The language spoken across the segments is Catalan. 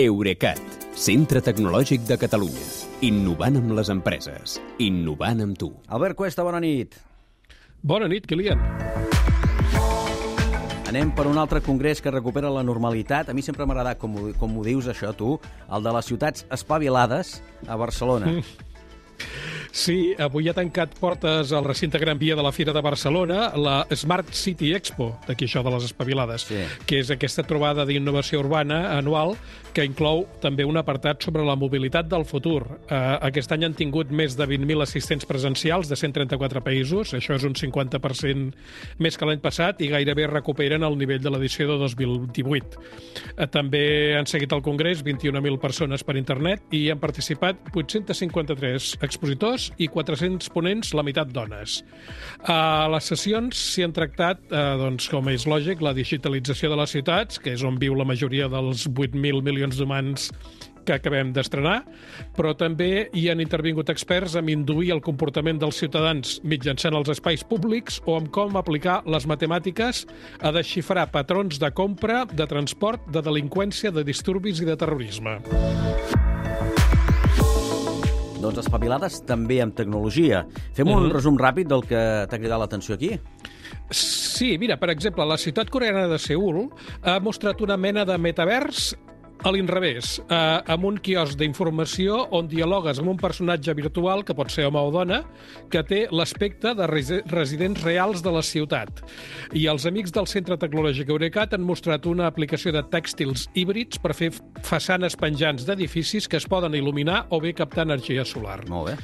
Eurecat, centre tecnològic de Catalunya. Innovant amb les empreses. Innovant amb tu. Albert Cuesta, bona nit. Bona nit, Kilian. Anem per un altre congrés que recupera la normalitat. A mi sempre m'ha agradat, com, ho- com ho dius això, tu, el de les ciutats espavilades a Barcelona. Sí, avui ha tancat portes al recinte Gran Via de la Fira de Barcelona la Smart City Expo, d'aquí això de les espavilades, Sí. que és aquesta trobada d'innovació urbana anual que inclou també un apartat sobre la mobilitat del futur. Eh, aquest any han tingut més de 20.000 assistents presencials de 134 països, això és un 50% més que l'any passat i gairebé recuperen el nivell de l'edició de 2018. Eh, també han seguit el Congrés 21.000 persones per internet i han participat 853 expositors i 400 ponents, la meitat dones. A les sessions s'hi han tractat, eh, doncs, com és lògic, la digitalització de les ciutats, que és on viu la majoria dels 8.000 milions d'humans que acabem d'estrenar, però també hi han intervingut experts en induir el comportament dels ciutadans mitjançant els espais públics o amb com aplicar les matemàtiques a desxifrar patrons de compra, de transport, de delinqüència, de disturbis i de terrorisme. Doncs espavilades també amb tecnologia. Fem un Mhm. resum ràpid del que t'ha cridat l'atenció aquí? Sí, mira, per exemple, la ciutat coreana de Seul ha mostrat una mena de metavers a l'inrevés, eh, amb un quiosc d'informació on dialogues amb un personatge virtual, que pot ser home o dona, que té l'aspecte de resi- residents reals de la ciutat. I els amics del Centre Tecnològic Eurecat han mostrat una aplicació de tèxtils híbrids per fer façanes penjants d'edificis que es poden il·luminar o bé captar energia solar. Molt bé.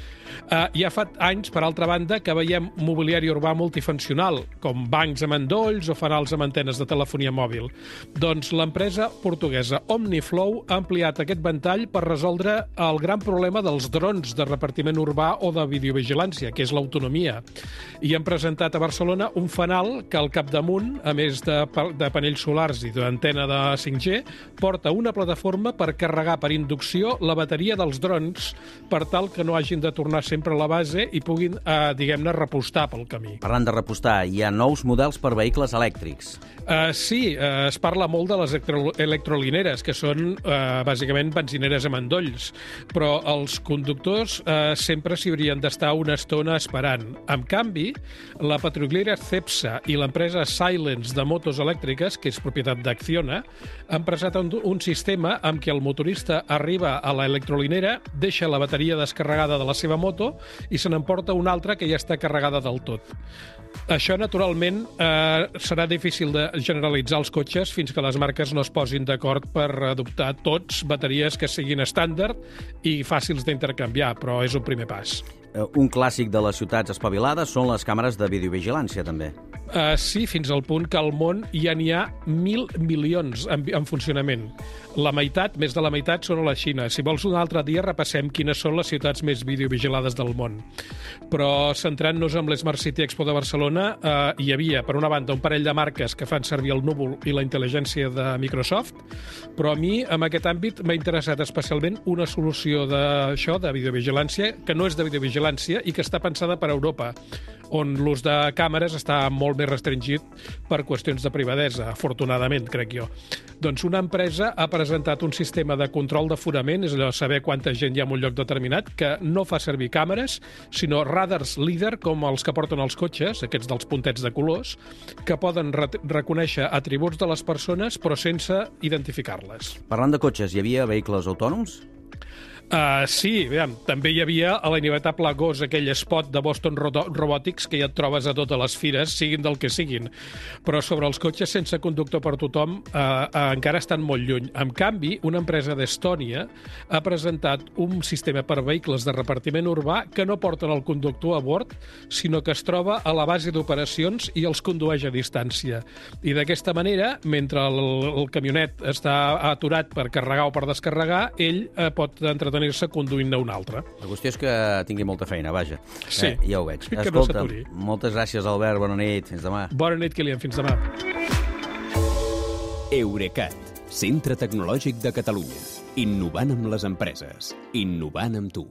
Uh, ja fa anys, per altra banda, que veiem mobiliari urbà multifuncional, com bancs amb endolls o fanals amb antenes de telefonia mòbil. Doncs l'empresa portuguesa Omniflow ha ampliat aquest ventall per resoldre el gran problema dels drons de repartiment urbà o de videovigilància, que és l'autonomia. I han presentat a Barcelona un fanal que al capdamunt, a més de, de panells solars i d'antena de 5G, porta una plataforma per carregar per inducció la bateria dels drons per tal que no hagin de tornar sempre a la base i puguin, eh, diguem-ne, repostar pel camí. Parlant de repostar, hi ha nous models per vehicles elèctrics. Uh, sí, uh, es parla molt de les electro electrolineres, que són uh, bàsicament benzineres amb endolls, però els conductors uh, sempre s'hi haurien d'estar una estona esperant. En canvi, la petroliera Cepsa i l'empresa Silence de motos elèctriques, que és propietat d'Acciona, han presentat un, un sistema amb què el motorista arriba a l'electrolinera, deixa la bateria descarregada de la seva moto i se n'emporta una altra que ja està carregada del tot. Això, naturalment, eh, serà difícil de generalitzar els cotxes fins que les marques no es posin d'acord per adoptar tots bateries que siguin estàndard i fàcils d'intercanviar, però és un primer pas. Eh, Un clàssic de les ciutats espavilades són les càmeres de videovigilància, també. Uh, sí, fins al punt que al món ja n'hi ha mil milions en, en funcionament. La meitat, més de la meitat, són a la Xina. Si vols un altre dia repassem quines són les ciutats més videovigilades del món. Però centrant-nos en l'Smart City Expo de Barcelona, uh, hi havia, per una banda, un parell de marques que fan servir el núvol i la intel·ligència de Microsoft, però a mi, en aquest àmbit, m'ha interessat especialment una solució d'això, de videovigilància, que no és de videovigilància i que està pensada per Europa, on l'ús de càmeres està molt més restringit per qüestions de privadesa, afortunadament, crec jo. Doncs una empresa ha presentat un sistema de control d'aforament, és allò saber quanta gent hi ha en un lloc determinat, que no fa servir càmeres, sinó radars líder, com els que porten els cotxes, aquests dels puntets de colors, que poden re reconèixer atributs de les persones, però sense identificar-les. Parlant de cotxes, hi havia vehicles autònoms? Uh, sí, veiem, també hi havia a la inevitable gos aquell spot de Boston Robotics que ja et trobes a totes les fires, siguin del que siguin. Però sobre els cotxes sense conductor per tothom uh, uh, encara estan molt lluny. En canvi, una empresa d'Estònia ha presentat un sistema per vehicles de repartiment urbà que no porten el conductor a bord, sinó que es troba a la base d'operacions i els condueix a distància. I d'aquesta manera, mentre el, el camionet està aturat per carregar o per descarregar, ell eh, pot entretenir-se conduint-ne un altre. La qüestió és que tingui molta feina, vaja. Sí. Eh, ja ho veig. Que no Escolta, s'aturi. moltes gràcies, Albert. Bona nit. Fins demà. Bona nit, Kilian. Fins demà. Eurecat, centre tecnològic de Catalunya. Innovant amb les empreses. Innovant amb tu.